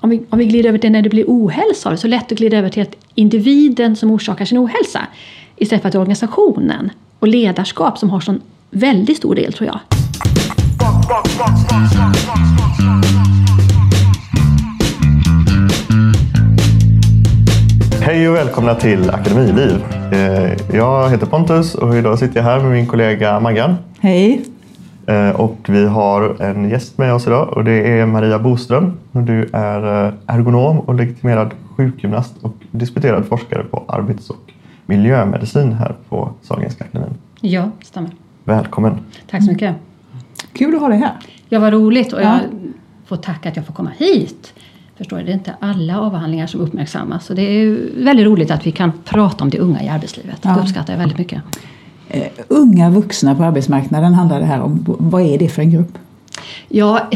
om vi, om vi glider över till när det blir ohälsa, så lätt att glida över till att individen som orsakar sin ohälsa istället för att det är organisationen och ledarskap som har sån väldigt stor del tror jag. Hej och välkomna till Akademiliv. Eh, jag heter Pontus och idag sitter jag här med min kollega Maggan. Hej. Eh, och vi har en gäst med oss idag och det är Maria Boström. Du är eh, ergonom och legitimerad sjukgymnast och disputerad forskare på arbets och miljömedicin här på Sahlgrenska akademin. Ja, stämmer. Välkommen! Tack så mycket. Kul att ha dig här. Ja, vad roligt och Ja. jag får tacka att jag får komma hit. Förstår du, det är inte alla avhandlingar som uppmärksammas. Så det är väldigt roligt att vi kan prata om det unga i arbetslivet. Ja. Det uppskattar jag väldigt mycket. Eh, unga vuxna på arbetsmarknaden handlar det här om. Vad är det för en grupp? Ja,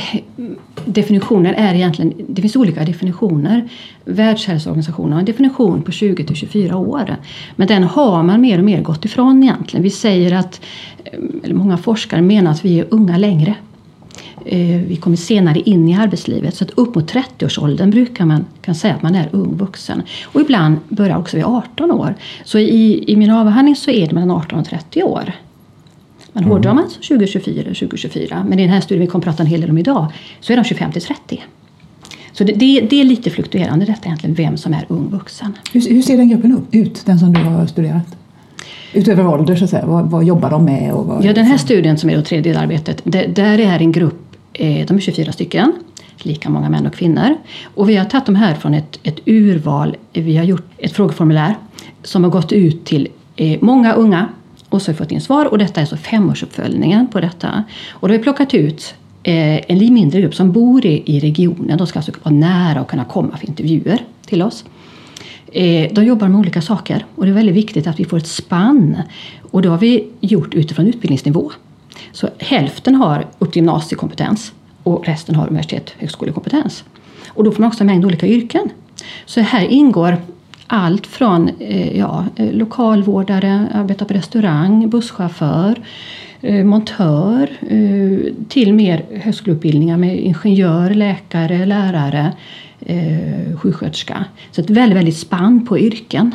definitionen är egentligen, det finns olika definitioner. Världshälsoorganisationen har en definition på 20 till 24 år. Men den har man mer och mer gått ifrån egentligen. Vi säger att, eh, eller många forskare menar att vi är unga längre. Eh, Vi kommer senare in i arbetslivet. Så att upp mot 30-årsåldern brukar man kan säga att man är ung vuxen. Och ibland börjar också vid 18 år. Så i, i min avhandling så är det mellan 18 och 30 år. Men hårdrar man så 2024 eller 2024, men i den här studien vi kommer prata en hel del om idag, så är de 25 till 30. Så det, det, det är lite fluktuerande detta egentligen, vem som är ung vuxen. Hur, hur ser den gruppen upp- ut, den som du har studerat? Utöver ålder, så att säga. Vad, vad jobbar de med? Och vad, Ja, den här studien som är då tredje delarbetet, det, där är en grupp, Eh, de är 24 stycken, lika många män och kvinnor. Och vi har tagit de här från ett, ett urval, vi har gjort ett frågeformulär som har gått ut till eh, många unga och så har vi fått in svar och detta är så femårsuppföljningen på detta. Och då har vi plockat ut eh, en lite mindre grupp som bor i, regionen, de ska alltså vara nära och kunna komma för intervjuer till oss. De jobbar med olika saker och det är väldigt viktigt att vi får ett spann. Och det har vi gjort utifrån utbildningsnivå. Så hälften har upp till gymnasiekompetens och resten har universitet högskolekompetens. Och då får man också en mängd olika yrken. Så här ingår allt från eh, ja, eh, lokalvårdare, arbetar på restaurang, busschaufför, eh, montör eh, till mer högskoleutbildningar med ingenjör, läkare, lärare, eh, sjuksköterska. Så ett väldigt, väldigt spann på yrken.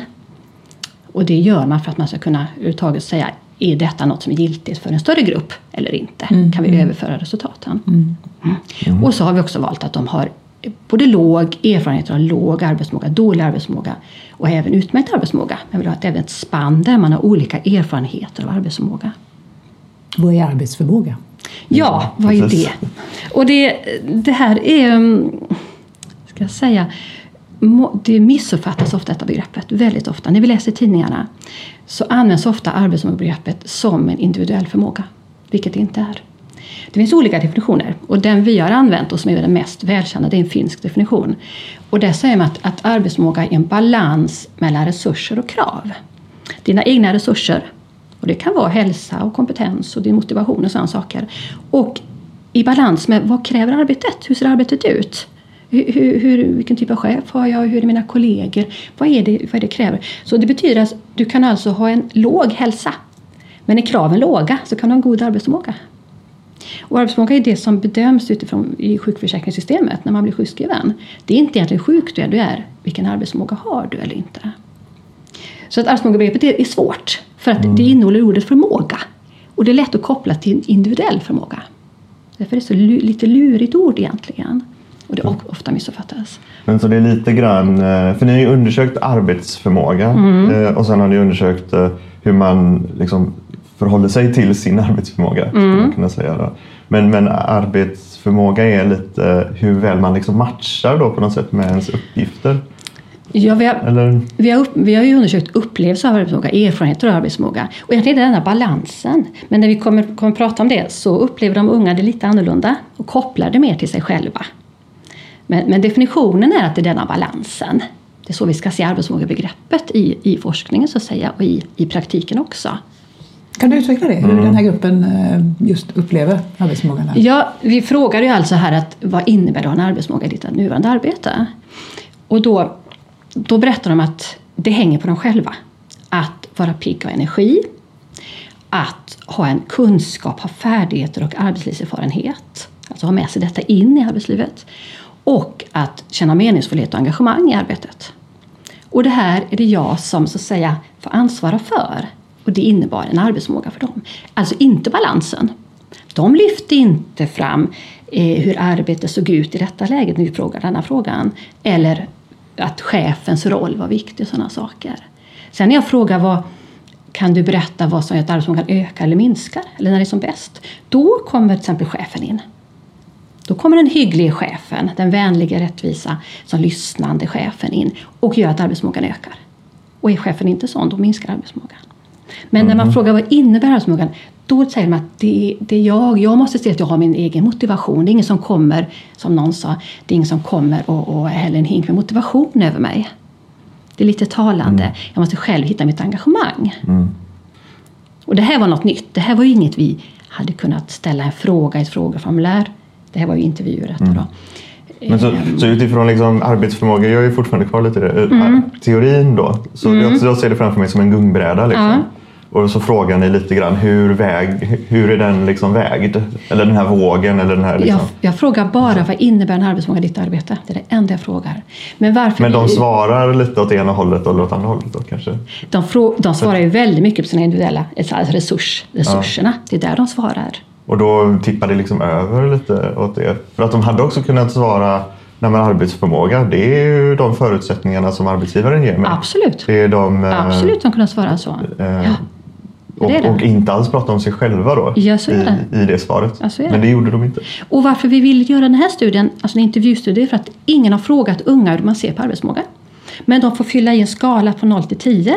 Och det gör man för att man ska kunna överhuvudtaget säga är detta något som är giltigt för en större grupp eller inte? Kan vi överföra resultaten? Mm. Och så har vi också valt att de har både låg erfarenhet och låg arbetsmåga, dålig arbetsmåga och även utmärkt arbetsmåga. Men vi vill ha ett, även ett spann där man har olika erfarenheter av arbetsförmåga. Vad är arbetsförmåga? Ja, vad är det? Och det, det här är, mm, ska jag säga, det missuppfattas ofta detta begreppet, väldigt ofta. När vi läser tidningarna så används ofta arbetsförmågebegreppet som en individuell förmåga, vilket det inte är. Det finns olika definitioner och den vi har använt och som är den mest välkända det är en finsk definition. Och där säger man att, att arbetsförmåga är en balans mellan resurser och krav. Dina egna resurser, och det kan vara hälsa och kompetens och din motivation och sådana saker. Och i balans med vad kräver arbetet? Hur ser arbetet ut? Hur, hur, vilken typ av chef har jag? Hur är mina kollegor? Vad är, det, vad är det kräver? Så det betyder att du kan alltså ha en låg hälsa. Men är kraven låga så kan du ha en god arbetsförmåga. Och arbetsförmåga är det som bedöms utifrån i sjukförsäkringssystemet när man blir sjukskriven. Det är inte egentligen sjuk du är, du är vilken arbetsförmåga har du eller inte. Så att arbetsförmågebegreppet är svårt för att det innehåller ordet förmåga. Och det är lätt att koppla till individuell förmåga. Därför är det så lite lurigt ord egentligen. Och det ofta missuppfattas. Men så det är lite grann, eh, för ni har ju undersökt arbetsförmåga eh, och sen har ni undersökt eh, hur man liksom förhåller sig till sin arbetsförmåga. Skulle man kunna säga då. Men, men arbetsförmåga är lite hur väl man liksom matchar då på något sätt med ens uppgifter. Ja, vi, har, Eller? vi, har upp, vi har ju undersökt upplevelser av arbetsförmåga, erfarenheter av arbetsförmåga. Och egentligen är det denna balansen. Men när vi kommer, kommer prata om det så upplever de unga det lite annorlunda och kopplar det mer till sig själva. Men, men definitionen är att det är denna balansen. Det är så vi ska se arbetsförmågebegreppet i, i forskningen så att säga och i, i praktiken också. Kan du utveckla det? Hur den här gruppen eh, just upplever arbetsförmågan? Här? Ja, vi frågar ju alltså här att vad innebär det att ha en arbetsförmåga i ditt nuvarande arbete? Och då, då berättar de att det hänger på dem själva. Att vara pigg och energi, att ha en kunskap, ha färdigheter och arbetslivserfarenhet. Alltså ha med sig detta in i arbetslivet och att känna meningsfullhet och engagemang i arbetet. Och det här är det jag som så att säga får ansvara för. Och det innebar en arbetsförmåga för dem. Alltså inte balansen. De lyfte inte fram eh, hur arbetet såg ut i detta läget när vi frågade denna frågan. Eller att chefens roll var viktig och sådana saker. Sen när jag frågar vad kan du berätta vad som gör att arbetsförmågan ökar eller minskar? Eller när det är som bäst? Då kommer till exempel chefen in. Då kommer den hyggliga chefen, den vänliga, rättvisa, som lyssnande chefen in och gör att arbetsförmågan ökar. Och är chefen inte sån, då minskar arbetsförmågan. Men när man Mhm. frågar vad innebär arbetsförmågan? Då säger de att det, det är jag. Jag måste se att jag har min egen motivation. Det är ingen som kommer, som någon sa, det är ingen som kommer och, och häller en hink med motivation över mig. Det är lite talande. Jag måste själv hitta mitt engagemang. Mm. Och det här var något nytt. Det här var ju inget vi hade kunnat ställa en fråga i ett frågeformulär. Det här var ju intervjuer. detta Då. Men så, så utifrån liksom arbetsförmåga, jag är ju fortfarande kvar lite i det. Mm. Teorin då, så jag, jag ser det framför mig som en gungbräda. Liksom. Ja. Och så frågar ni lite grann, hur, väg, hur är den liksom vägd? Eller den här vågen? Eller den här liksom. Jag, jag frågar bara vad innebär en arbetsförmåga i ditt arbete? Det är det enda jag frågar. Men varför Men de vi- svarar lite åt ena hållet och åt andra hållet då kanske? de, frå, de svarar ju väldigt mycket på sina individuella alltså resurs, resurserna. Det är där de svarar. Och då tippar det liksom över lite åt det. För att de hade också kunnat svara Nej, men arbetsförmåga, det är ju de förutsättningarna som arbetsgivaren ger mig. Absolut. Det är de, eh, Absolut, de kunde svara så. eh, Ja. och, det det. och inte alls prata om sig själva då Ja, är i, i det svaret. Ja, det. Men det gjorde de inte. Och varför vi vill göra den här studien, alltså en intervjustudie, är för att ingen har frågat unga hur man ser på arbetsförmåga. Men de får fylla i en skala från 0 till 10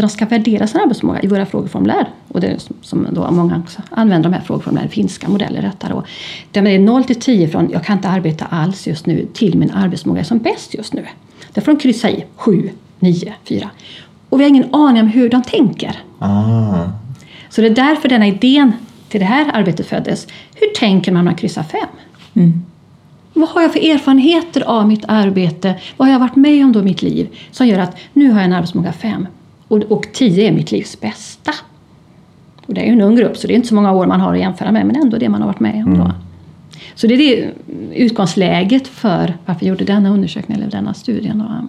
där de ska värdera sin arbetsförmåga i våra frågeformulär. Och det är som- då många också använder de här frågeformulären, finska modeller detta då. Där är 0 till 10 från jag kan inte arbeta alls just nu till min arbetsförmåga är som bäst just nu. Där får de kryssa i 7, 9, 4. Och vi har ingen aning om hur de tänker. Ah. Så det är därför denna idén till det här arbetet föddes. Hur tänker man när man kryssar fem? Mm. Vad har jag för erfarenheter av mitt arbete? Vad har jag varit med om då i mitt liv som gör att nu har jag en arbetsförmåga fem och, och tio är mitt livs bästa? Och det är ju en ung grupp så det är inte så många år man har att jämföra med men ändå det man har varit med om då. Så det är det utgångsläget för varför vi gjorde denna undersökning eller denna studien. Då.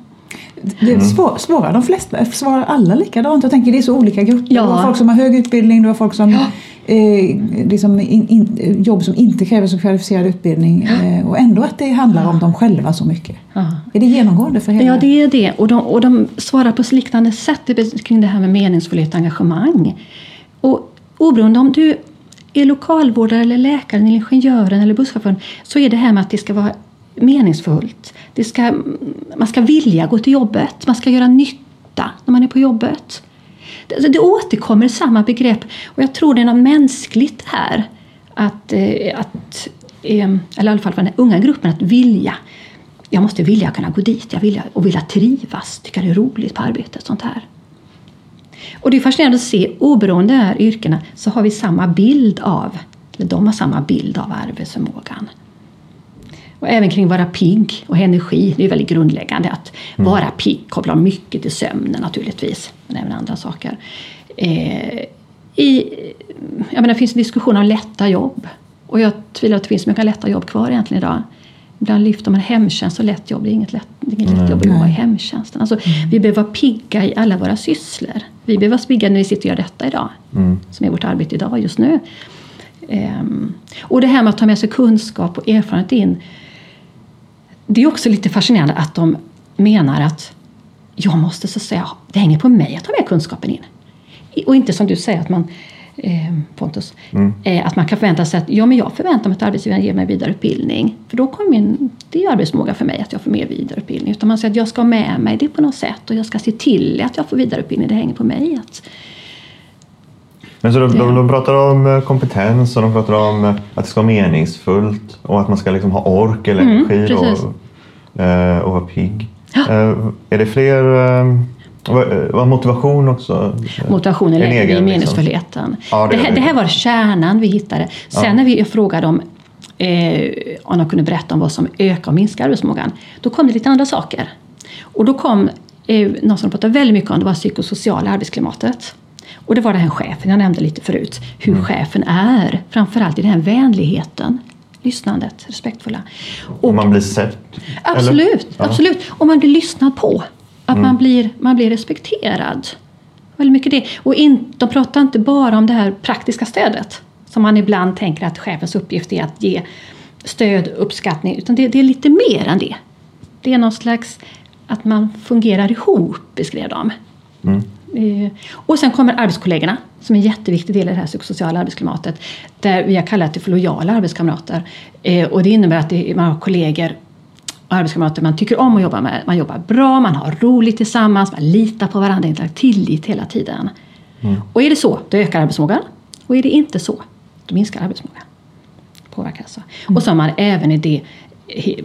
Det svår, svåra de flesta, svarar alla likadant? Jag tänker det är så olika grupper. Ja. Du har folk som har hög utbildning, du har folk som eh, liksom in, in, jobb som inte kräver så kvalificerad utbildning eh, och ändå att det handlar om dem själva så mycket. Är det genomgående för hela? Ja, det är det. Och de, och de svarar på liknande sätt kring det här med meningsfullhet och engagemang. Och oberoende om du är lokalvårdare, eller läkaren, eller ingenjören eller busschauffören så är det här med att det ska vara meningsfullt. Det ska, man ska vilja gå till jobbet, man ska göra nytta när man är på jobbet. Det, det återkommer samma begrepp och jag tror det är något mänskligt här. Att, eh, att, eh, eller i alla fall för den unga gruppen, att vilja. Jag måste vilja kunna gå dit jag vill, och vilja trivas, tycka det är roligt på arbetet. Sånt här. Och det är fascinerande att se, oberoende av yrkena så har vi samma bild av, eller de har samma bild av arbetsförmågan. Och även kring vara pigg och energi, det är väldigt grundläggande. Att vara pigg kopplar mycket till sömnen naturligtvis, men även andra saker. Eh, i, jag menar, det finns en diskussion om lätta jobb. Och jag tvivlar att det finns mycket lätta jobb kvar egentligen idag. Ibland lyfter man hemtjänst och lätt jobb. Det är inget lätt, det är inget lätt jobb att jobba i hemtjänsten. Alltså, Vi behöver vara pigga i alla våra sysslor. Vi behöver vara pigga när vi sitter och gör detta idag. Som är vårt arbete idag just nu. Ehm, och det här med att ta med sig kunskap och erfarenhet in. Det är också lite fascinerande att de menar att jag måste så att säga, det hänger på mig att ta med kunskapen in. Och inte som du säger att man eh, Pontus, eh, att man kan förvänta sig att ja, men jag förväntar mig att arbetsgivaren ger mig vidareutbildning. För då kommer min, det är arbetsmåga för mig att jag får mer vidareutbildning. Utan man säger att jag ska ha med mig det på något sätt och jag ska se till att jag får vidareutbildning. Det hänger på mig. Att, Men så de, de, de pratar om eh, kompetens och de pratar om eh, att det ska vara meningsfullt och att man ska liksom ha ork eller Mm, energi då, precis. eh, och vara pigg. Ja. Är det fler... Vad vad motivation också? motivationen En lägger vi i egen, liksom. meningsfullheten. Ja, det det, är här, det här var kärnan vi hittade. Sen Ja. när vi frågade om eh, om de kunde berätta om vad som ökar och minskar arbetsförmågan, då kom det lite andra saker. Och då kom eh, något som de pratade väldigt mycket om, det var psykosociala arbetsklimatet. Och det var den här chefen jag nämnde lite förut, hur Mm. chefen är, framförallt i den här vänligheten lyssnandet, respektfulla. Och man blir sedd? Absolut, ja. absolut. Och man blir lyssnad på. Att mm. man, blir, man blir respekterad. Väldigt mycket det. Och in, de pratar inte bara om det här praktiska stödet som man ibland tänker att chefens uppgift är att ge stöd uppskattning. Utan det, det är lite mer än det. Det är någon slags att man fungerar ihop, beskrev de. Mm. Eh, och sen kommer arbetskollegorna som är en jätteviktig del i det här psykosociala arbetsklimatet. Där vi har kallat det för lojala arbetskamrater. Eh, och det innebär att man har kollegor och arbetskamrater man tycker om att jobba med. Man jobbar bra, man har roligt tillsammans, man litar på varandra, inte tillit hela tiden. Mm. Och är det så, då ökar arbetsförmågan. Och är det inte så, då minskar arbetsförmågan. Påverkas. Mm. Och så har man även i det,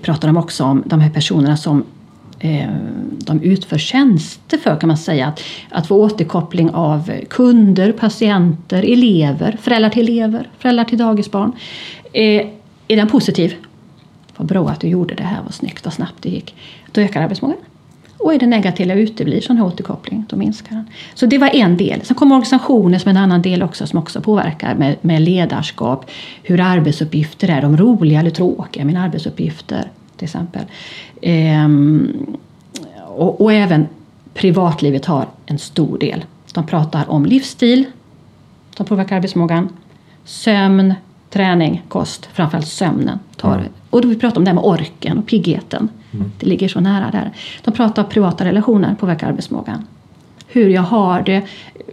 pratar de också om de här personerna som Eh, de utför tjänster för kan man säga. Att, att få återkoppling av kunder, patienter, elever, föräldrar till elever, föräldrar till dagisbarn. Eh, är den positiv? Vad bra att du gjorde det här, vad snyggt och snabbt det gick. Då ökar arbetsförmågan. Och är det negativa uteblir sån här återkoppling, då minskar den. Så det var en del. Sen kommer organisationer som en annan del också som också påverkar med, med ledarskap. Hur arbetsuppgifter är, de roliga eller tråkiga, mina arbetsuppgifter till exempel. Ehm, och, och, även privatlivet har en stor del. De pratar om livsstil som påverkar arbetsförmågan, sömn, träning, kost, framförallt sömnen. Tar, mm. Och då vi pratar om det här med orken och piggheten. Mm. Det ligger så nära där. De pratar om privata relationer påverkar arbetsförmågan. Hur jag har det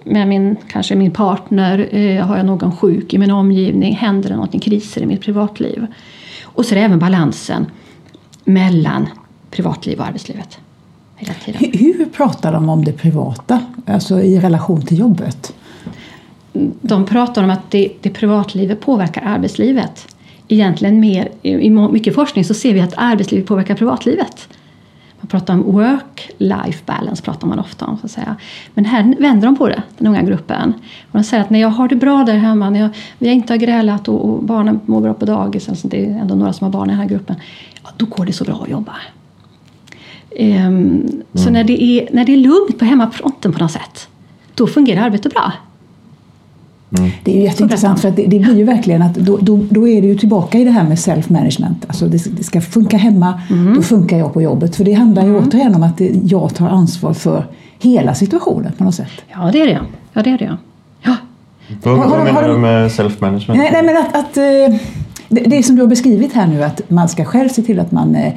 med min, kanske min partner, eh, har jag någon sjuk i min omgivning, händer det någonting, kriser i mitt privatliv. Och så är det även balansen mellan privatliv och arbetslivet. Hela tiden. Hur pratar de om det privata, alltså i relation till jobbet? De pratar om att det, det privatlivet påverkar arbetslivet. Egentligen mer, i mycket forskning så ser vi att arbetslivet påverkar privatlivet. Man pratar om work-life balance, pratar man ofta om. Så att säga. Men här vänder de på det, den unga gruppen. Och de säger att när jag har det bra där hemma, när jag, vi inte har grälat och, och barnen mår bra på dagis, alltså det är ändå några som har barn i den här gruppen, ja, då går det så bra att jobba. Um, mm. Så när det, är, när det är lugnt på hemmafronten på något sätt, då fungerar arbetet bra. Mm. Det är ju jätteintressant för att det, det, blir ju verkligen att då, då, då, är det ju tillbaka i det här med self-management. Alltså det, det ska funka hemma, mm. då funkar jag på jobbet. För det handlar ju mm. återigen om att jag tar ansvar för hela situationen på något sätt. Ja, det är det. Ja, det, är det. Ja. Vad, vad menar du med self-management? Nej, nej, men att, att eh, det, det som du har beskrivit här nu, att man ska själv se till att man eh,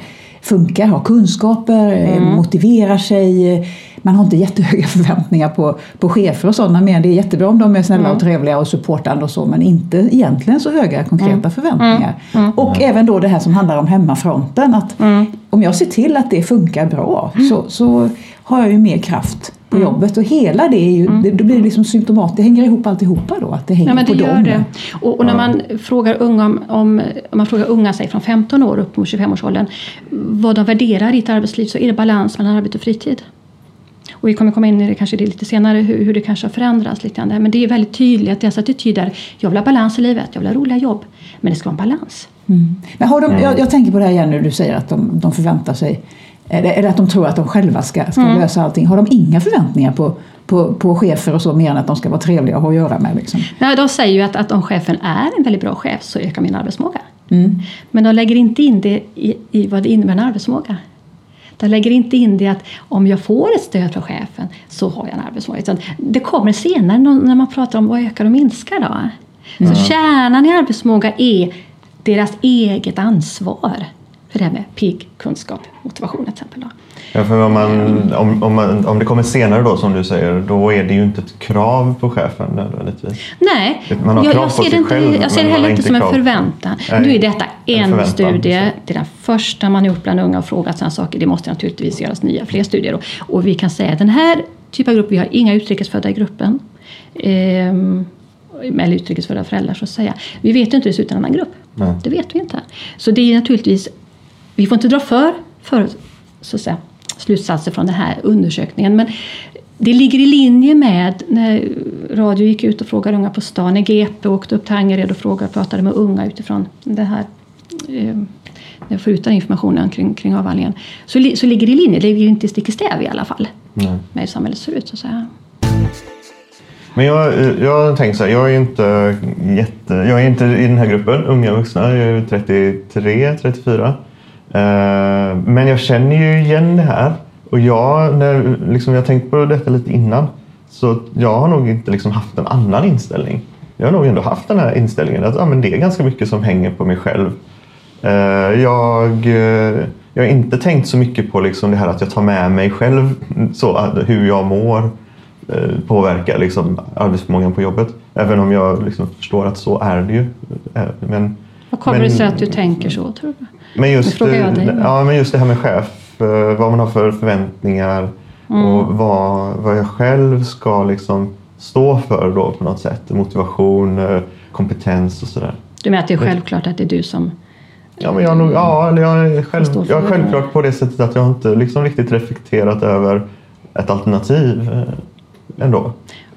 funkar, har kunskaper, eh, mm. motiverar sig. Man har inte jättehöga förväntningar på, på chefer och sådana men det är jättebra om de är snälla mm. och trevliga och supportande och så men inte egentligen så höga konkreta mm. förväntningar. Mm. Mm. Och även då det här som handlar om hemmafronten att mm. om jag ser till att det funkar bra så, så har jag ju mer kraft på mm. jobbet och hela det är ju, mm. det, då blir det liksom symptomat, det hänger ihop alltihopa då, att det hänger ja, men det på gör dem. Det. Och, och när man frågar unga om, om, om man frågar unga sig från 15 år upp mot 25-årsåldern vad de värderar i ett arbetsliv så är det balans mellan arbete och fritid. Och vi kommer komma in i det kanske lite senare hur, hur det kanske har förändrats lite grann. Men det är väldigt tydligt att deras attityd är jag vill ha balans i livet, jag vill ha roliga jobb. Men det ska vara en balans. Mm. Men har de, jag, jag, tänker på det här igen nu, du säger att de, de förväntar sig eller att de tror att de själva ska, ska mm. lösa allting. Har de inga förväntningar på, på, på chefer och så mer än att de ska vara trevliga att ha att göra med? Liksom? Nej, de säger ju att, att om chefen är en väldigt bra chef så ökar min arbetsmåga. Mm. Men de lägger inte in det i, i vad det innebär en arbetsmåga. De lägger inte in det att om jag får ett stöd från chefen så har jag en arbetsmåga. Utan det kommer senare när man pratar om vad ökar och minskar. Då. Mm. Så kärnan i arbetsmåga är deras eget ansvar för det här med pigg, kunskap, motivation. Då. Ja, för om, man, om, om, man, om det kommer senare då som du säger, då är det ju inte ett krav på chefen nödvändigtvis. Nej, man har jag, krav jag, ser på sig inte, själv, jag ser det heller inte som en förväntan. Nej, nu är detta en, en studie, det är den första man gjort bland unga och frågat sådana saker. Det måste naturligtvis göras nya, fler studier. Och, och vi kan säga att den här typen av grupp, vi har inga utrikesfödda i gruppen. Ehm, eller utrikesfödda föräldrar så att säga. Vi vet inte hur det ser ut i en annan grupp. Nej. Det vet vi inte. Så det är naturligtvis vi får inte dra för, för så att säga, slutsatser från den här undersökningen. Men det ligger i linje med när radio gick ut och frågade unga på stan, när GP åkte upp till Angered och frågade, pratade med unga utifrån det här eh, när jag får ut den informationen kring, kring avhandlingen. Så, så ligger det i linje, det ligger inte stick i stäv i alla fall Nej. med hur samhället ser ut. Så att säga. Men jag, jag har tänkt så här, jag är inte jätte, jag är inte i den här gruppen unga vuxna, jag är 33, 34. Eh, men jag känner ju igen det här och jag, när liksom jag tänkt på detta lite innan, så jag har nog inte liksom haft en annan inställning. Jag har nog ändå haft den här inställningen att ah, men det är ganska mycket som hänger på mig själv. Eh, jag, eh, jag har inte tänkt så mycket på liksom det här att jag tar med mig själv så, hur jag mår påverkar liksom arbetsförmågan på jobbet. Även om jag liksom förstår att så är det ju. Men, vad kommer men, det sig att du tänker så tror du? Men just, ja, men just det här med chef, vad man har för förväntningar mm. och vad, vad jag själv ska liksom stå för då på något sätt. Motivation, kompetens och sådär. Du menar att det är självklart att det är du som Ja, men jag, nog, ja, jag, är själv, jag är självklart på det sättet att jag inte liksom riktigt reflekterat över ett alternativ eh, ändå.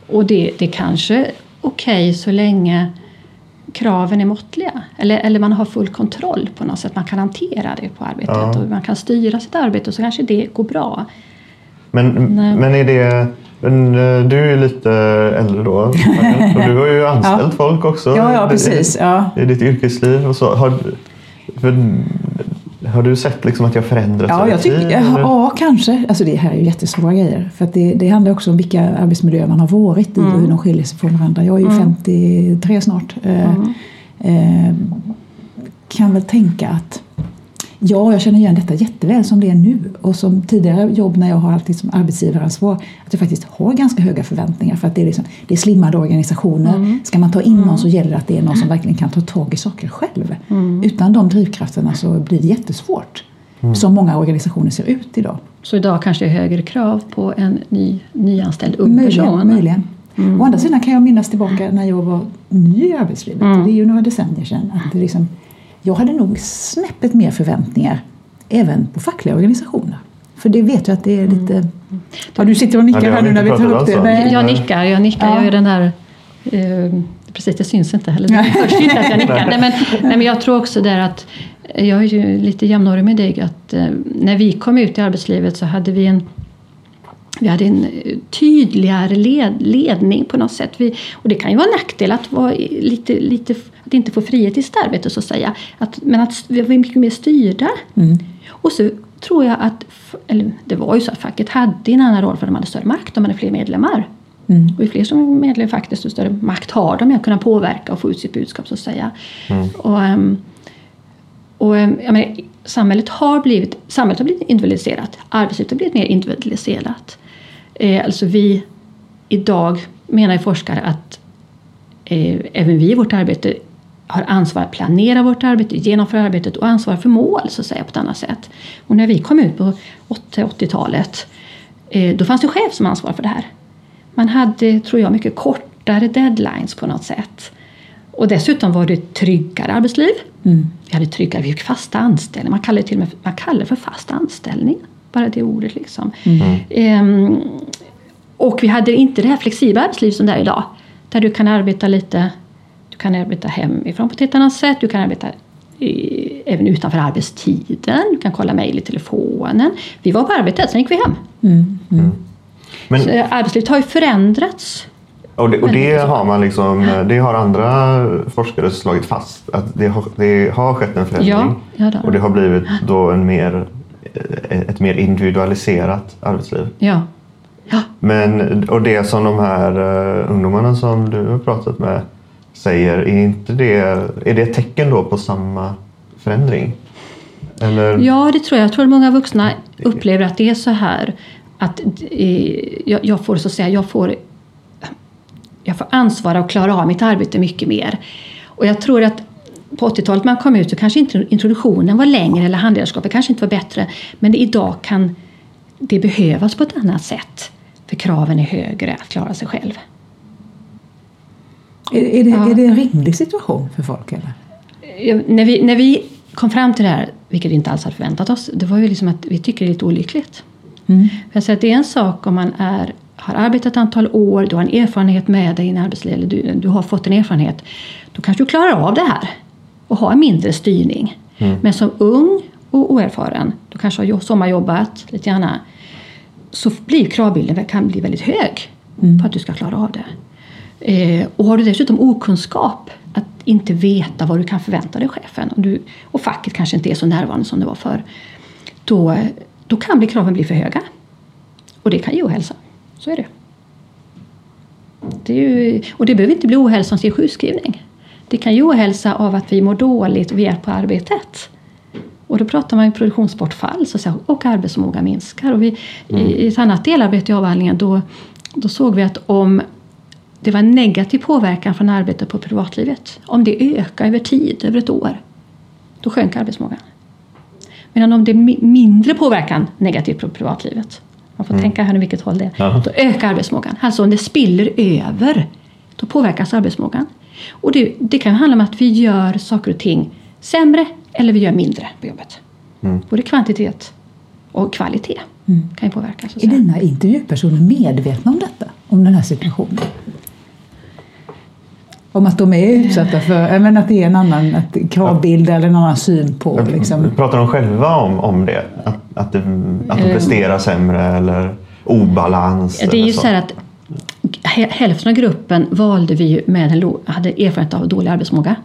Och det, det kanske är okej okay så länge kraven är måttliga eller, eller man har full kontroll på något sätt. Man kan hantera det på arbetet ja. och man kan styra sitt arbete och så kanske det går bra. Men, men är det men eh, du är lite äldre då och du har ju anställt ja. folk också ja, ja, precis. Ja. i ditt yrkesliv. Och så. Har, för, har du sett liksom att jag förändrats ja, jag tycker, ja, ja, kanske. Alltså det här är ju jättesvåra grejer. För det, det handlar också om vilka arbetsmiljöer man har varit i mm. och hur de skiljer sig från varandra. Jag är ju mm. 53 snart. Eh, mm. Eh, kan väl tänka att Ja, jag känner igen detta jätteväl som det är nu och som tidigare jobb när jag har alltid som arbetsgivaransvar att jag faktiskt har ganska höga förväntningar för att det är, liksom, det är slimmade organisationer. Mm. Ska man ta in någon mm. så gäller det att det är någon som verkligen kan ta tag i saker själv. Mm. Utan de drivkrafterna så blir det jättesvårt. Mm. Som många organisationer ser ut idag. Så idag kanske det är högre krav på en ny, nyanställd ung möjligen, person? Möjligen. Mm. Å andra sidan kan jag minnas tillbaka när jag var ny i arbetslivet. Mm. Det är ju några decennier sedan. Att det liksom, jag hade nog snäppet mer förväntningar även på fackliga organisationer. För det vet jag att det är lite... Mm. Ja, du sitter och nickar här nu när vi tar upp det. Nej. Jag nickar, jag nickar. Ja. Jag är den där... Eh, precis, det syns inte heller. Det hörs inte att jag nickar. nej, men, nej, men jag tror också där att jag är ju lite jämnårig med dig att eh, när vi kom ut i arbetslivet så hade vi en vi hade en tydligare led, ledning på något sätt. Vi, och det kan ju vara en nackdel att, vara lite, lite, att inte få frihet i sitt arbete så att säga. Att, men att vi var mycket mer styrda. Mm. Och så tror jag att, eller det var ju så att facket hade en annan roll för de hade större makt, de hade fler medlemmar. Mm. Och ju fler som är medlemmar i facket desto större makt har de att kunna påverka och få ut sitt budskap så att säga. Mm. Och, um, och um, jag menar, samhället har blivit, samhället har blivit individualiserat, arbetslivet har blivit mer individualiserat. Eh, alltså vi idag menar forskare att eh, även vi i vårt arbete har ansvar att planera vårt arbete, genomföra arbetet och ansvar för mål så att säga på ett annat sätt. Och när vi kom ut på 80-talet eh, då fanns det chef som ansvar för det här. Man hade, tror jag, mycket kortare deadlines på något sätt. Och dessutom var det ett tryggare arbetsliv. Mm. Vi hade tryggare, vi fick fasta anställningar. Man kallar det till och med man kallar det för fast anställning. Bara det ordet liksom. Mm. Ehm, och vi hade inte det här flexibla arbetsliv som det är idag. Där du kan arbeta lite, du kan arbeta hemifrån på ett helt annat sätt. Du kan arbeta i, även utanför arbetstiden. Du kan kolla mejl i telefonen. Vi var på arbetet, sen gick vi hem. Mm. Mm. Men, Så arbetslivet har ju förändrats. Och det, och det har man liksom, det har andra forskare slagit fast. Att det har, det har skett en förändring. Ja, ja, och det har blivit då en mer ett mer individualiserat arbetsliv. Ja. ja. Men, och det som de här uh, ungdomarna som du har pratat med säger, är, inte det, är det ett tecken då på samma förändring? Eller? Ja, det tror jag. Jag tror att många vuxna upplever att det är så här. Att eh, jag, jag, får så att säga, jag får, jag får ansvara och klara av mitt arbete mycket mer. Och jag tror att på 80-talet man kom ut så kanske inte introduktionen var längre eller handledarskapet kanske inte var bättre. Men idag kan det behövas på ett annat sätt. För kraven är högre att klara sig själv. Är, är, det, ja. är det en rimlig situation för folk? Eller? Ja, när, vi, när vi kom fram till det här, vilket vi inte alls hade förväntat oss, det var ju liksom att vi tycker det är lite olyckligt. Mm. Jag säger att det är en sak om man är, har arbetat ett antal år, du har en erfarenhet med dig i arbetslivet, eller du, du har fått en erfarenhet. Då kanske du klarar av det här och ha en mindre styrning. Mm. Men som ung och oerfaren, du kanske har sommarjobbat lite grann, så blir kravbilden kan bli väldigt hög mm. på att du ska klara av det. Eh, och har du dessutom okunskap, att inte veta vad du kan förvänta dig chefen och, du, och facket kanske inte är så närvarande som det var förr, då, då kan bli kraven bli för höga. Och det kan ge ohälsa. Så är det. det är ju, och det behöver inte bli ohälsa som ser sjukskrivning. Det kan ge ohälsa av att vi mår dåligt och vi är på arbetet. Och då pratar man om produktionsbortfall så att säga, och arbetsförmåga minskar. Och vi, mm. I ett annat delarbete i avhandlingen då, då såg vi att om det var negativ påverkan från arbetet på privatlivet, om det ökar över tid, över ett år, då sjönk arbetsförmågan. Medan om det är mindre påverkan negativt på privatlivet, man får mm. tänka här nu vilket håll det är, Jaha. då ökar arbetsförmågan. Alltså om det spiller över, då påverkas arbetsförmågan. Och det, det kan handla om att vi gör saker och ting sämre eller vi gör mindre på jobbet. Mm. Både kvantitet och kvalitet mm. kan ju påverkas. Är dina intervjupersoner medvetna om detta? Om den här situationen? Om att de är utsatta för, men att det är en annan kravbild eller en annan syn på... Liksom. Pratar de själva om, om det? Att, att, det, att de presterar sämre eller obalans? Det är ju så, så här att hälften av gruppen valde vi med en, hade erfarenhet av dålig arbetsmåga.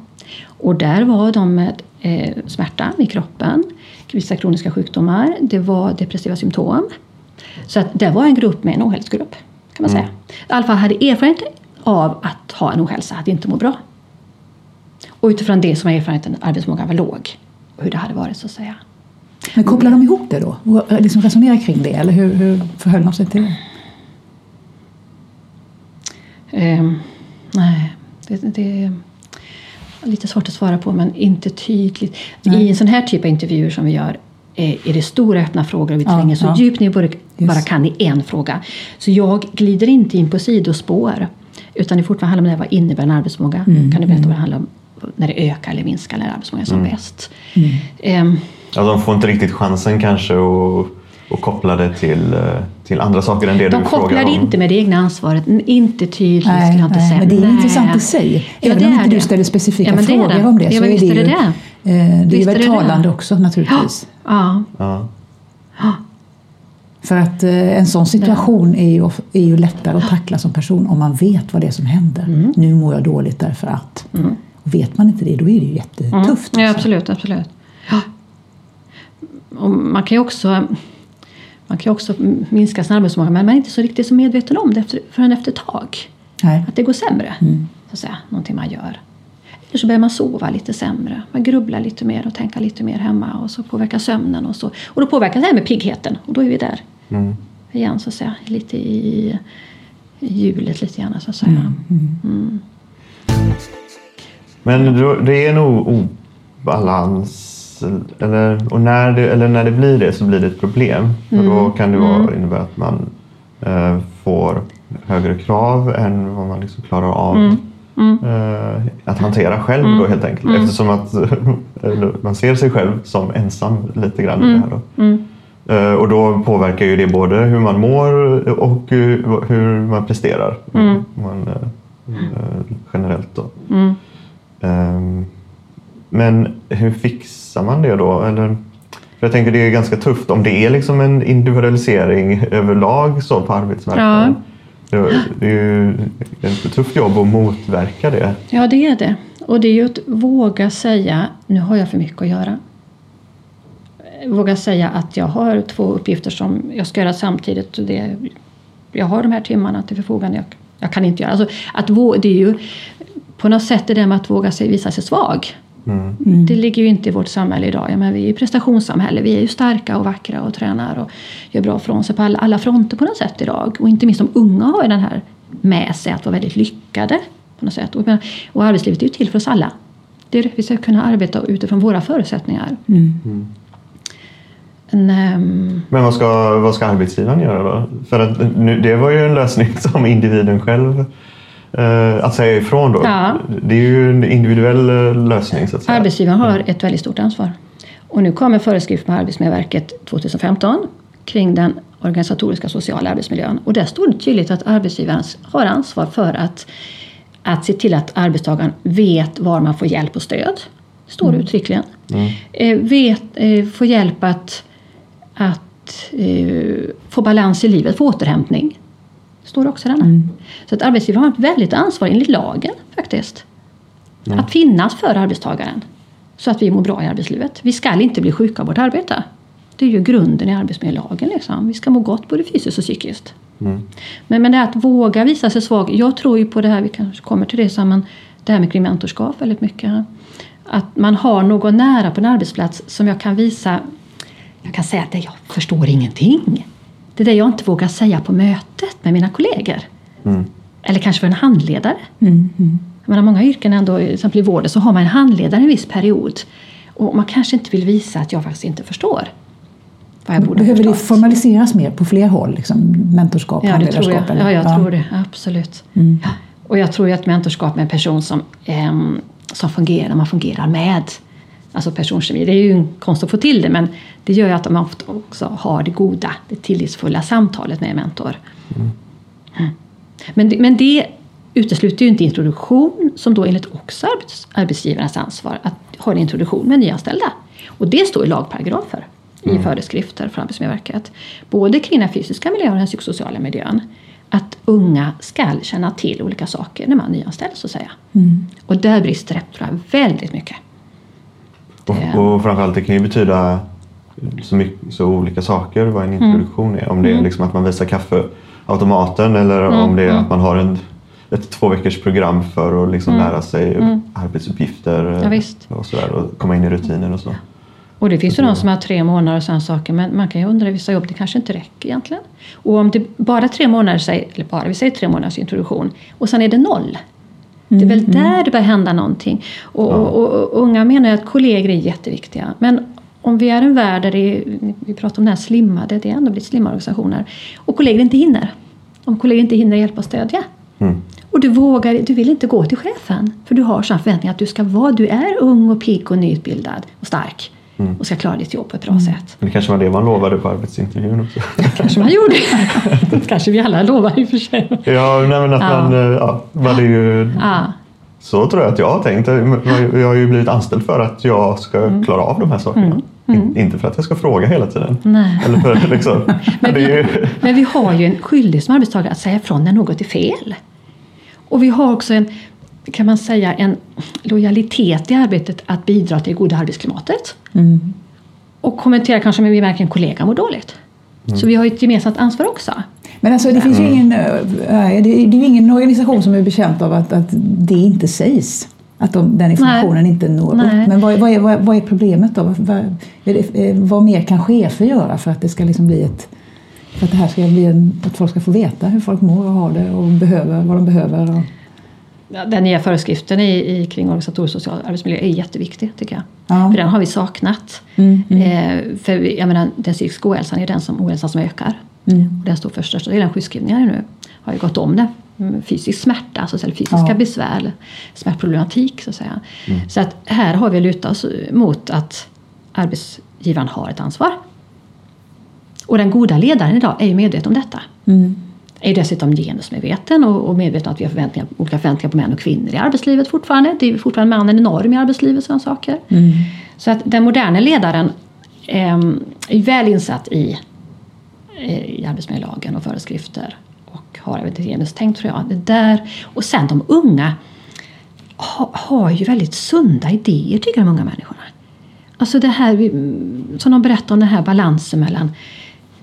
Och där var de med eh, smärta i kroppen, vissa kroniska sjukdomar, det var depressiva symptom. Så att det var en grupp med en ohälsogrupp. Kan man mm. säga. I alla fall hade erfarenhet av att ha en ohälsa, att inte må bra. Och utifrån det som var erfarenheten arbetsförmågan var låg. Hur det hade varit så att säga. Men kopplar de ihop det då? Och liksom resonerar kring det? Eller hur, hur förhöll de sig till det? Um, nej, det, det, är lite svårt att svara på men inte tydligt. Nej. I en sån här typ av intervjuer som vi gör är det stora öppna frågor och vi tränger ja, så ja. djupt ni bara, bara kan i en fråga. Så jag glider inte in på sidospår utan det fortfarande handlar om det, vad innebär en arbetsförmåga? Mm, kan du berätta mm. vad det handlar om när det ökar eller minskar när arbetsförmågan är som mm. bäst? Um, ja, de får inte riktigt chansen kanske att och koppla det till, eh, till andra saker än det de du frågar om? De kopplar inte med det egna ansvaret, inte tydligt nej, skulle jag inte nej, säga. Men det är nej. intressant i sig. Även ja, om inte du ställer specifika ja, frågor det om det ja, så är det ju det, det. Eh, det är väl talande också naturligtvis. Ja. ja. ja. För att eh, en sån situation är ju, är ju lättare att tackla som person om man vet vad det är som händer. Mm. Nu mår jag dåligt därför att. Mm. vet man inte det, då är det ju jättetufft. Mm. Ja, absolut, absolut. Ja. Och man kan ju också man kan också minska sin arbetsförmåga men man är inte så riktigt så medveten om det efter, förrän efter ett tag. Nej. Att det går sämre. Mm. Så att säga, någonting man gör. Eller så börjar man sova lite sämre. Man grubblar lite mer och tänker lite mer hemma och så påverkar sömnen. Och, så. och då påverkas det här med piggheten och då är vi där. Mm. Igen så att säga. Lite i, i hjulet lite grann så att säga. Mm. mm. mm. Men det är nog obalans eller, och när det, eller när det blir det så blir det ett problem. Mm. Och då kan det vara, mm. innebära att man eh, får högre krav än vad man liksom klarar av mm. Mm. Eh, att hantera själv då mm. helt enkelt. Mm. Eftersom att man ser sig själv som ensam lite grann i det här. Då. Eh, och då påverkar ju det både hur man mår och hur man presterar. Man, eh, generellt då. Um, men hur fixar man det då? Eller, för jag tänker det är ganska tufft om det är liksom en individualisering överlag så på arbetsmarknaden. Ja. Det är ju ett tufft jobb att motverka det. Ja, det är det. Och det är ju att våga säga nu har jag för mycket att göra. Våga säga att jag har två uppgifter som jag ska göra samtidigt. Det, jag har de här timmarna till förfogande. Jag, jag kan inte göra. Alltså, att, det är ju på något sätt det med att våga sig, visa sig svag. Mm. Det ligger ju inte i vårt samhälle idag. Ja, men vi är ju prestationssamhälle. Vi är ju starka och vackra och tränar och gör bra från sig på alla, alla fronter på något sätt idag. Och inte minst de unga har ju den här med sig att vara väldigt lyckade. på något sätt. Och, och arbetslivet är ju till för oss alla. Det är, vi ska kunna arbeta utifrån våra förutsättningar. Mm. Mm. En, um... Men vad ska, vad ska arbetsgivaren göra då? För att nu, det var ju en lösning som individen själv att säga ifrån då. Ja. Det är ju en individuell eh, lösning. Så att säga. Arbetsgivaren har ett väldigt stort ansvar. Och nu kommer föreskrift med Arbetsmiljöverket 2015 kring den organisatoriska sociala arbetsmiljön. Och där står det tydligt att arbetsgivaren har ansvar för att, att se till att arbetstagaren vet var man får hjälp och stöd. Det står mm. uttryckligen. Mm. Eh, vet, eh, få hjälp att, att eh, få balans i livet, få återhämtning. Står också denna. Mm. Så att arbetsgivaren har ett väldigt ansvar enligt lagen faktiskt. Att finnas för arbetstagaren. Så att vi mår bra i arbetslivet. Vi ska inte bli sjuka av vårt arbete. Det är ju grunden i arbetsmiljölagen. Liksom. Vi ska må gott både fysiskt och psykiskt. Mm. Men, men det att våga visa sig svag. Jag tror ju på det här, vi kanske kommer till det sen, men det här med kring mentorskap väldigt mycket. Att man har någon nära på en arbetsplats som jag kan visa. Jag kan säga att jag förstår ingenting. Det är det jag inte vågar säga på mötet med mina kollegor. Mm. Eller kanske för en handledare. Mm. Mm. Jag många yrken ändå, till exempel i vården, så har man en handledare en viss period. Och man kanske inte vill visa att jag faktiskt inte förstår. Vad jag borde Behöver det förstått. formaliseras mer på fler håll? Liksom mentorskap, Ja, det tror jag. handledarskap? eller? Ja, jag tror det. Absolut. Mm. Ja. Och jag tror ju att mentorskap med en person som, ehm, som fungerar, man fungerar med. Alltså personkemi. Det är ju en konst att få till det men det gör ju att man ofta också har det goda, det tillitsfulla samtalet med en mentor. Mm. Men, det, men det utesluter ju inte introduktion som då enligt också arbets, arbetsgivarens ansvar att ha en introduktion med nyanställda. Och det står i lagparagrafer i föreskrifter från Arbetsmiljöverket. Både kring den fysiska miljön och den psykosociala miljön. Att unga ska känna till olika saker när man nyanställs så att säga. Mm. Och där brister det väldigt mycket. Och, och framförallt det kan ju betyda så, mycket, så olika saker vad en Mm. introduktion är. Om det är liksom att man visar kaffeautomaten eller Mm, om det är att man har en, ett två veckors program för att liksom lära sig arbetsuppgifter Mm. Ja, och, sådär, och komma in i rutiner och så. Och det finns ju de som har tre månader och sådana saker men man kan ju undra vissa jobb det kanske inte räcker egentligen. Och om det bara tre månader, säger- eller bara vi säger tre månaders introduktion och sen är det noll. Det är väl där det börjar hända någonting. Och, och, och, och unga menar ju att kollegor är jätteviktiga. Men om vi är en värld där det är, vi pratar om den här slimmade, det är ändå blivit slimmade organisationer. Och kollegor inte hinner. Om kollegor inte hinner hjälpa och stödja. Mm. Och du vågar, du vill inte gå till chefen. För du har sådana förväntningar att du ska vara, du är ung och pigg och nyutbildad och stark. Och ska klara ditt jobb på ett bra sätt. Men det kanske var det man lovade på arbetsintervjun också. Kanske man gjorde. det kanske vi alla lovar i och för sig. ja, nej, men att Ja. man, eh, ja, man är ju, Ja, så tror jag att jag har tänkt. Jag har ju blivit anställd för att jag ska Mm. klara av de här sakerna. In, inte för att jag ska fråga hela tiden. Nej. Eller för, liksom, Men det ju, vi, men vi har ju en skyldighet som arbetstagare att säga ifrån när något är fel. Och vi har också en, kan man säga, en lojalitet i arbetet att bidra till det goda arbetsklimatet. Mm. Och kommentera kanske om vi märker en kollega mår dåligt. Så vi har ett gemensamt ansvar också. Men alltså, det finns ju ingen, eh, det det är ju ingen organisation som är bekänt av att, att det inte sägs. Att de, den informationen inte når Nej. upp. Men vad, är- vad, är, vad, är- vad är problemet då? Vad, vad, är det, eh, vad mer kan chefer göra för att det ska liksom bli ett för att det här ska bli en, att folk ska få veta hur folk mår och har det och behöver, vad de behöver. Och, Den nya föreskriften i, i, kring organisatorisk social arbetsmiljö är jätteviktig tycker jag. Ja. För den har vi saknat. Mm, Eh, för vi, jag menar, den psykiska ohälsan är den som, ohälsan som ökar. Mm. Den står för största delen sjukskrivningar nu. Har ju gått om det. Mm, Fysisk smärta, alltså, eller fysiska Ja. besvär, smärtproblematik så att säga. Så att här har vi lutat oss mot att arbetsgivaren har ett ansvar. Och den goda ledaren idag är ju medveten om detta. Mm. Är dessutom genusmedveten och, och medveten att vi har förväntningar, olika förväntningar på män och kvinnor i arbetslivet fortfarande. Det är fortfarande mannen norm i arbetslivet sådana saker. Mm. Så att den moderna ledaren ehm, är väl insatt i, i arbetsmiljölagen och föreskrifter och har även ett genustänk tror jag. Det där. Och sen de unga ha, har ju väldigt sunda idéer tycker de unga människorna. Alltså det här som de berättar om den här balansen mellan,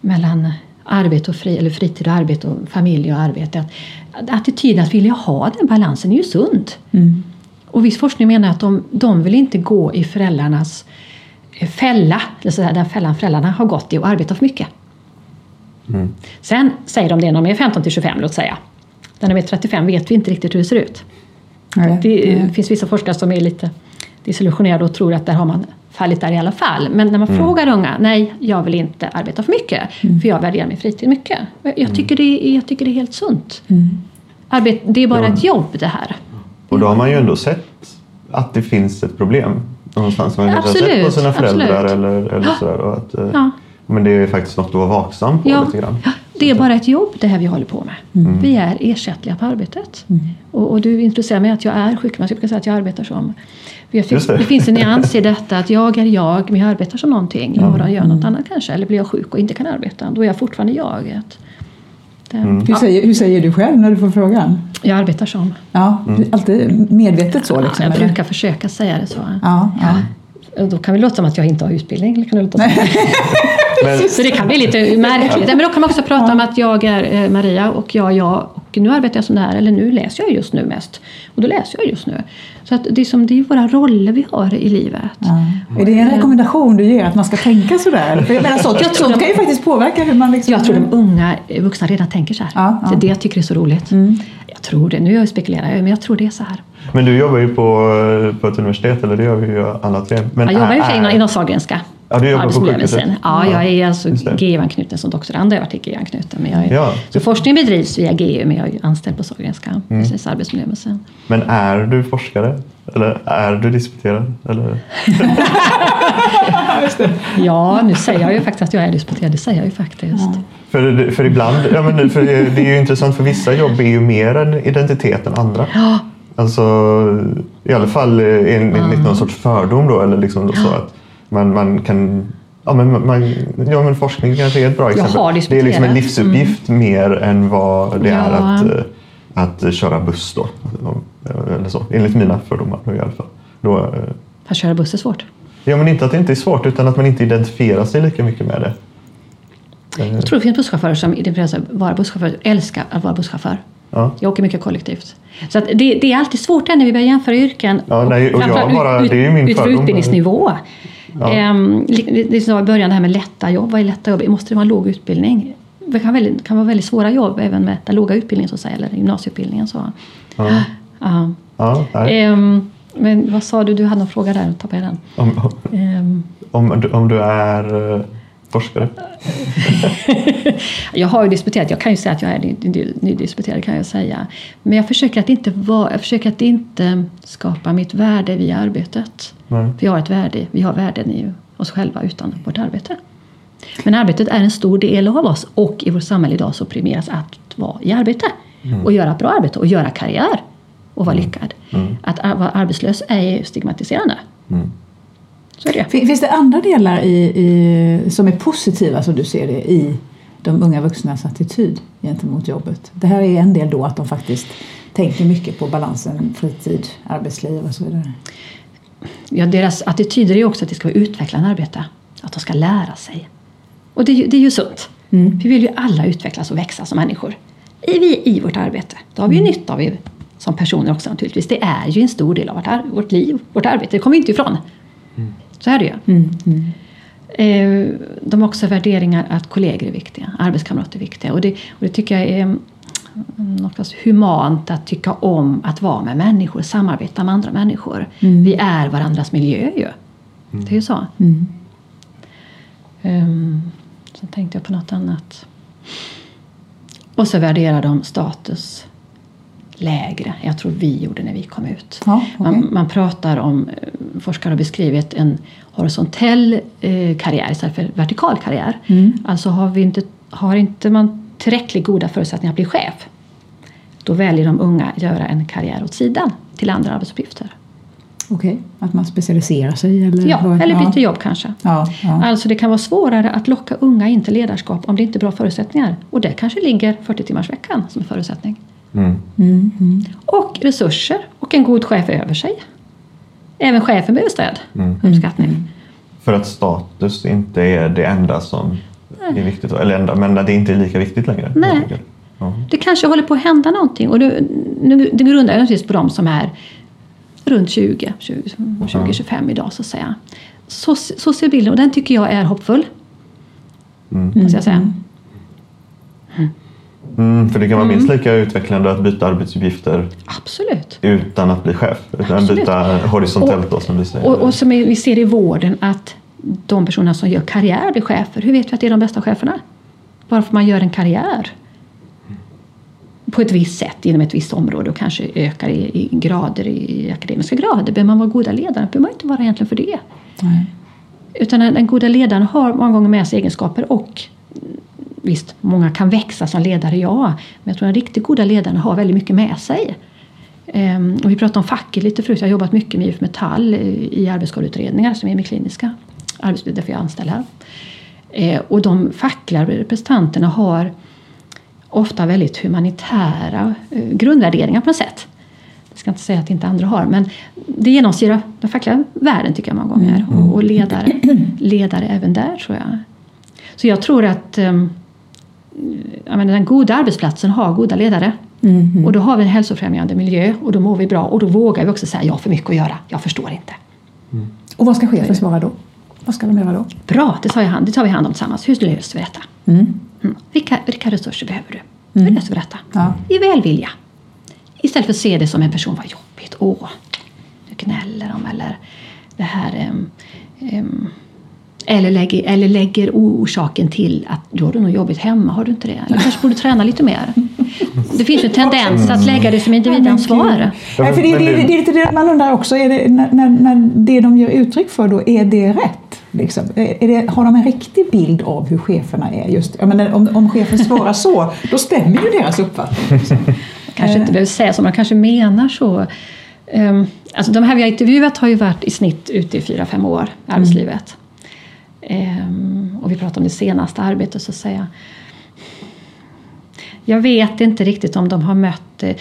mellan arbete och fri, eller fritid och arbete och familj och arbete. Att, attityden att vilja ha den balansen är ju sund. Mm. Och viss forskning menar att de, de vill inte gå i föräldrarnas eh, fälla, eller så här, den fällan föräldrarna har gått i och arbeta för mycket. Mm. Sen säger de det när de är 15 till 25, låt säga. När de är 35 vet vi inte riktigt hur det ser ut. Nej, Det nej. finns vissa forskare som är lite desillusionerade och tror att där har man fallit där i alla fall. Men när man frågar unga, nej jag vill inte arbeta för mycket för jag värderar min fritid mycket. Jag- Jag tycker det är, jag tycker det är helt sunt. Mm. Arbet, det är bara Ja. ett jobb det här. och då har man ju ändå sett att det finns ett problem någonstans. Man kanske har sett på Absolut, sina föräldrar absolut. eller, eller sådär. Och att, eh, Ja. Men det är faktiskt något att vara vaksam på Ja, lite grann. ja, det är bara ett jobb det här vi håller på med. Mm. Vi är ersättliga på arbetet. Och, och du intresserar mig att jag är sjukman, så jag brukar säga att jag arbetar som... Jag fick, det. det. finns en nyans i detta att jag är jag, men jag arbetar som någonting. Jag gör något annat kanske, eller blir jag sjuk och inte kan arbeta, då är jag fortfarande jag. Att Det, Hur, ja, säger, hur säger du själv när du får frågan? jag arbetar som. Ja, är alltid medvetet så Ja, liksom? jag eller? brukar försöka säga det så. Ja, ja. Och Då kan det låta som att jag inte har utbildning. Kan det låta som. Så det kan bli lite märkligt. Men då kan man också prata om att jag är eh, Maria och jag är jag och nu arbetar jag som det här, eller nu läser jag just nu mest. Och då läser jag just nu. Så att det, är som, det är våra roller vi har i livet. Ja. Är det en rekommendation du ger, att man ska tänka sådär? För jag menar, sånt, Jag tror sånt kan ju faktiskt påverka hur man... Liksom, Jag tror de unga vuxna redan tänker så här. Ja, ja. Det är det jag tycker är så roligt. Jag tror det. Nu jag spekulerar jag, men jag tror det är så här. Men du jobbar ju på, på ett universitet, eller det gör vi ju alla tre. Men Jag jobbar och är- inom- inom Sahlgrenska. Ja, du jobbar på sjukhuset. Ja, jag är alltså. GU-anknuten som doktorand. Jag har varit GU-anknuten. Men jag är, Ja. Så forskningen bedrivs via GU, men jag är ju anställd på Sahlgrenska. Mm. Precis. Men är du forskare? Eller är du disputerad? Eller? Ja, nu säger jag ju faktiskt att jag är disputerad. Det säger jag ju faktiskt. För, för ibland, ja, men för det det är ju intressant för vissa jobb är ju mer en identitet än andra. Ja, Alltså i alla fall eh, enligt någon sorts fördom då eller liksom då så att man, man kan Ja men, man, ja men forskning kanske är ett bra exempel. det är liksom en livsuppgift mer än vad det är Ja. att, eh, att köra buss då. Eller så, enligt mina fördomar då i alla fall. Då, eh, att köra buss är svårt. ja men inte att det inte är svårt utan att man inte identifierar sig lika mycket med det. Jag tror det finns busschaufförer som identifierar sig att vara busschaufför, älskar att vara busschaufför. Ja. Jag åker mycket kollektivt. Så det, det är alltid svårt när vi börjar jämföra yrken. Ja, nej, och jag bara- ut, det är min fördom. utbildningsnivå. Ja. Ehm, det, som var i början det här med lätta jobb. Vad är lätta jobb? Måste det vara låg utbildning? Det kan, väldigt, kan vara väldigt svåra jobb även med den låga utbildningen så att säga, eller gymnasieutbildningen. Så. Ja. Ja. Ja. Ehm, men vad sa du? Du hade någon fråga där. Tappade jag den. Om, Ehm, om, du- om du är eh, forskare? Jag har ju disputerat, jag kan ju säga att jag är ny- ny- nydisputerad kan jag säga. Men jag försöker att inte, vara, jag försöker att inte skapa mitt värde via arbetet. Nej. Jag har ett värde, vi har värden i oss själva utan vårt arbete. Men arbetet är en stor del av oss och i vårt samhälle idag så premieras att vara i arbete. Och göra bra arbete och göra karriär och vara lyckad. Att ar- vara arbetslös är stigmatiserande. Mm. Det. Fin- Finns det andra delar i, i, som är positiva som du ser det i de unga vuxnas attityd gentemot jobbet? Det här är en del då att de faktiskt tänker mycket på balansen fritid, arbetsliv och så vidare. Ja, deras attityder är också att det ska vara utvecklande arbete. Att de ska lära sig. Och det det är ju sunt. Mm. Vi vill ju alla utvecklas och växa som människor. I, vi, i vårt arbete. Det har vi ju nytta av som personer också naturligtvis. Det är ju en stor del av vårt, vårt liv, vårt arbete. Det kommer vi inte ifrån. Så är det ju. Mm. Mm. Eh, De har också värderingar att kollegor är viktiga, arbetskamrater är viktiga. Och det, och det tycker jag är mm, något slags humant att tycka om att vara med människor, samarbeta med andra människor. Mm. Vi är varandras miljö ju. Det är ju så. Mm. Um, så tänkte jag på något annat. Och så värderar de status lägre. Jag tror vi gjorde när vi kom ut. Ja, okej. man, man pratar om, eh, forskare har beskrivit en horisontell eh, karriär istället för vertikal karriär. Mm. Alltså har, vi inte, har inte man tillräckligt goda förutsättningar att bli chef då väljer de unga att göra en karriär åt sidan till andra arbetsuppgifter. Okej, att man specialiserar sig? Eller, Ja, vad- eller byter ja. jobb kanske. Ja, ja. Alltså det kan vara svårare att locka unga in till ledarskap om det inte är bra förutsättningar. Och det kanske ligger 40 timmars veckan som en förutsättning. Mm. Mm, mm. Och resurser och en god chef över sig. Även chefen behöver stöd Mm. och uppskattning. För att status inte är det enda som är viktigt. Eller enda, men att det inte är lika viktigt längre. Nej. Ja. Det kanske håller på att hända någonting. Och det, nu- det grundar jag naturligtvis på de som är runt 20, 20 20-25 idag så att säga. Så, så ser bilden och den tycker jag är hoppfull. Mm. Måste jag säga. Mm, för det kan vara minst lika utvecklande att byta arbetsuppgifter Absolut. utan att bli chef. Utan Absolut. byta horisontellt då som vi säger. Och, och som vi ser i vården att de personer som gör karriär blir chefer. Hur vet vi att det är de bästa cheferna? Bara för att man gör en karriär på ett visst sätt inom ett visst område och kanske ökar i, i grader, i akademiska grader. Behöver man vara goda ledare behöver man inte vara egentligen för det. Nej. Utan den, den goda ledaren har många gånger med sig egenskaper och mm, visst, många kan växa som ledare, ja. Men jag tror att den riktigt goda ledaren har väldigt mycket med sig. Ehm, och vi pratade om facket lite förut. Jag har jobbat mycket med IF Metall i, arbetsskadeutredningar som är med kliniska arbetsliv, därför jag är anställd här. Eh, och de fackliga representanterna har ofta väldigt humanitära eh, grundvärderingar på något sätt. Jag ska inte säga att inte andra har, men det genomsyrar den fackliga världen tycker jag många gånger. Och, och ledare, ledare även där tror jag. Så jag tror att um, menar, den goda arbetsplatsen har goda ledare. Mm. Och då har vi en hälsofrämjande miljö och då mår vi bra och då vågar vi också säga jag har för mycket att göra, jag förstår inte. Och vad ska chefen svara då? Vad ska de göra då? Bra, det tar, jag hand, det tar vi hand om tillsammans. Hur löser vi detta? Mm. Mm. Vilka, vilka resurser behöver du? Hur löser vi detta? Ja. I välvilja. Istället för att se det som en person, vad jobbigt, åh, nu gnäller de eller det här em, em, eller lägger, eller lägger orsaken till att du har det nog jobbigt hemma, har du inte det? Eller kanske borde träna lite mer. Det finns ju en tendens att lägga det som individansvar. Nej, för det, det, det, är lite det man undrar också, är det, när, när, när det de ger uttryck för då, är det rätt? Liksom? Är det, har de en riktig bild av hur cheferna är? Just, jag menar, om, om chefen svarar så, då stämmer ju deras uppfattning. Liksom. kanske inte behöver säga så, man kanske menar så. Um, alltså de här vi har intervjuat har ju varit i snitt ute i fyra fem år i arbetslivet. Ehm, och vi pratar om det senaste arbetet så säger jag jag vet inte riktigt om de har mött eh,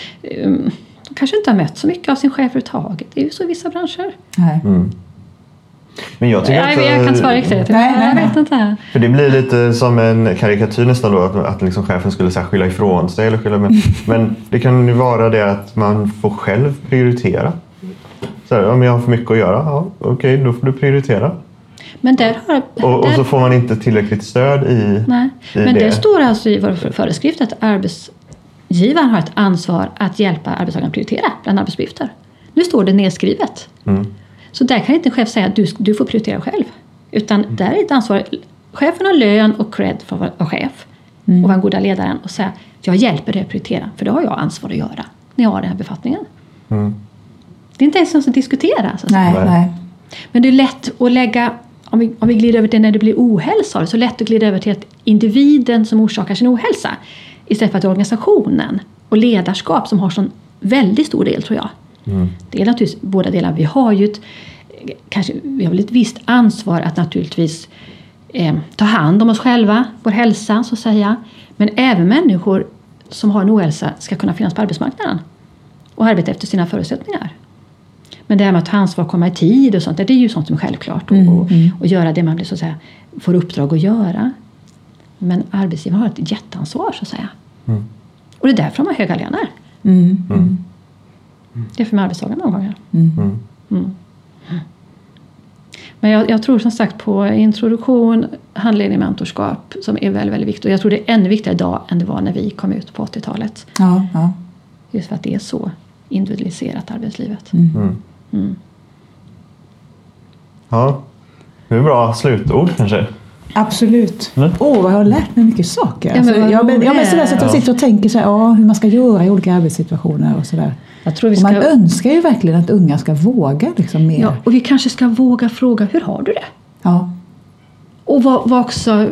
um, de kanske inte har mött så mycket av sin chef överhuvudtaget. Det är ju så i vissa branscher. Nej. Men jag tycker Nej, att, jag kan inte svara riktigt. Nej, nej, jag nej. vet inte. För det blir lite som en karikatyr nästan då, att, att liksom chefen skulle så här, skylla ifrån sig. Eller skylla, men, men det kan ju vara det att man får själv prioritera. Så här, om jag har för mycket att göra, ja, okej, då får du prioritera. Men där har... Och, och där, så får man inte tillräckligt stöd i, nej. i Men det. det står alltså i vår föreskrift att arbetsgivaren har ett ansvar att hjälpa arbetstagaren att prioritera bland arbetsuppgifter. Nu står det nedskrivet. Mm. Så där kan inte en chef säga att du, du får prioritera själv. Utan där är ett ansvar. Chefen har lön och cred för att vara- chef och vara den goda ledaren och säga jag hjälper dig att prioritera för det har jag ansvar att göra när jag har den här befattningen. Mm. Det är inte ens något att diskutera. Så att Nej. nej. Men det är lätt att lägga, om vi, om vi glider över till när det blir ohälsa, så är det lätt att glida över till att individen som orsakar sin ohälsa istället för att det är organisationen och ledarskap som har sån väldigt stor del tror jag. Mm. Det är naturligtvis båda delarna. Vi har ju ett, kanske, vi har väl ett visst ansvar att naturligtvis eh, ta hand om oss själva, vår hälsa så att säga. Men även människor som har en ohälsa ska kunna finnas på arbetsmarknaden och arbeta efter sina förutsättningar. Men det här med att ta ansvar, komma i tid och sånt, det är ju sånt som är självklart. Och, och, och göra det man blir, så att säga, får uppdrag att göra. Men arbetsgivaren har ett jätteansvar så att säga. Mm. Och det är därför de har höga löner. Mm. Mm. Jämfört med arbetstagaren många gånger. Mm. Mm. Men jag, jag tror som sagt på introduktion, handledning, mentorskap som är väldigt, väldigt viktigt. Och jag tror det är ännu viktigare idag än det var när vi kom ut på 80-talet. Ja, ja. Just för att det är så individualiserat arbetslivet. Mm. Mm. Ja, det är bra slutord kanske. Absolut. Mm. Åh, vad jag har lärt mig mycket saker. Ja, men Alltså, jag, men, ja, men sådär, så att jag Ja. sitter och tänker så här, ja, hur man ska göra i olika arbetssituationer och sådär. Jag tror vi Och man ska, önskar ju verkligen att unga ska våga liksom mer. ja, och vi kanske ska våga fråga, hur har du det? Ja. Och vad, vad också,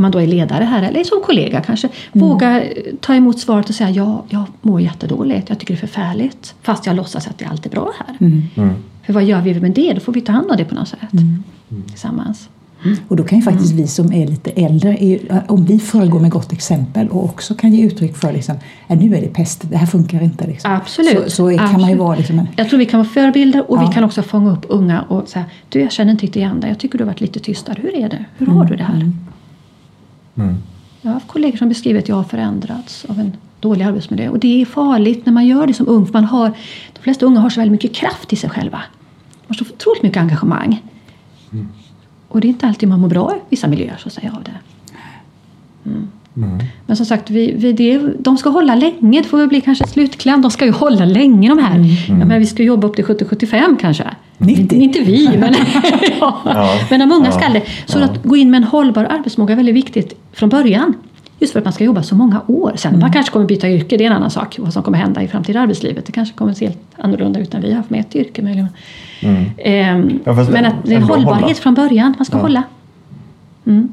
om man då är ledare här eller som kollega kanske, våga eh, ta emot svaret och säga ja, jag mår jättedåligt, jag tycker det är förfärligt. Fast jag låtsas att det är allt är bra här. Mm. Mm. För vad gör vi med det? Då får vi ta hand om det på något sätt. Tillsammans. Och då kan ju faktiskt vi som är lite äldre, är- om vi föregår med gott exempel och också kan ge uttryck för liksom, "Äh, nu är det pest, det här funkar inte. Liksom. Absolut. Så, så kan man ju Absolut. vara liksom en, Jag tror vi kan vara förebilder och Ja. vi kan också fånga upp unga och säga du jag känner inte riktigt igen dig, jag tycker du har varit lite tystare. Hur är det? Hur har du det här? Mm. Jag har haft kollegor som beskriver att jag har förändrats av en dålig arbetsmiljö. Och det är farligt när man gör det som ung. För man har, de flesta unga har så väldigt mycket kraft i sig själva. De har så otroligt mycket engagemang. Och det är inte alltid man mår bra i vissa miljöer så att säga av det. Mm. Men som sagt, vi, vi, det, de ska hålla länge. Det får väl bli kanske slutkläm. De ska ju hålla länge de här. Jag menar, vi ska jobba upp till 70-75 kanske. 90. Inte, inte vi, men, ja. Ja. men de unga Ja. ska det. Så Ja. att gå in med en hållbar arbetsmåga är väldigt viktigt från början. Just för att man ska jobba så många år. Sen man kanske kommer byta yrke, det är en annan sak. Vad som kommer hända i framtida arbetslivet. Det kanske kommer se helt annorlunda ut när vi har haft med ett yrke möjligen. Mm. Ehm, Ja, men att det är hållbarhet hålla. från början. Man ska Ja. hålla. Mm.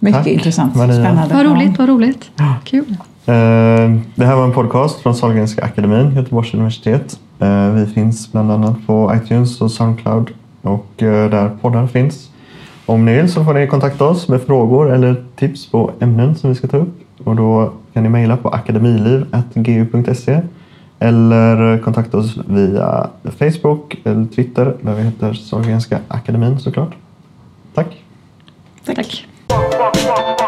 Mycket Tack, intressant, Maria. spännande. Vad roligt, vad roligt. Kul. Eh, Det här var en podcast från Sahlgrenska akademin, Göteborgs universitet. Eh, Vi finns bland annat på iTunes och Soundcloud och eh, där poddar finns. Om ni vill så får ni kontakta oss med frågor eller tips på ämnen som vi ska ta upp. Och då kan ni mejla på akademiliv.gu.se eller kontakta oss via Facebook eller Twitter där vi heter Sahlgrenska akademin såklart. Tack! Tack. Fuck, fuck, fuck.